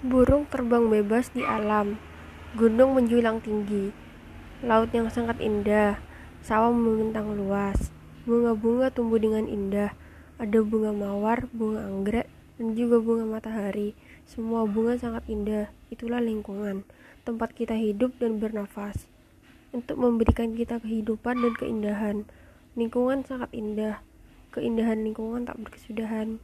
Burung terbang bebas di alam, gunung menjulang tinggi, laut yang sangat indah, sawah membentang luas, bunga-bunga tumbuh dengan indah, ada bunga mawar, bunga anggrek, dan juga bunga matahari. Semua bunga sangat indah, itulah lingkungan, tempat kita hidup dan bernafas. Untuk memberikan kita kehidupan dan keindahan, lingkungan sangat indah, keindahan lingkungan tak berkesudahan.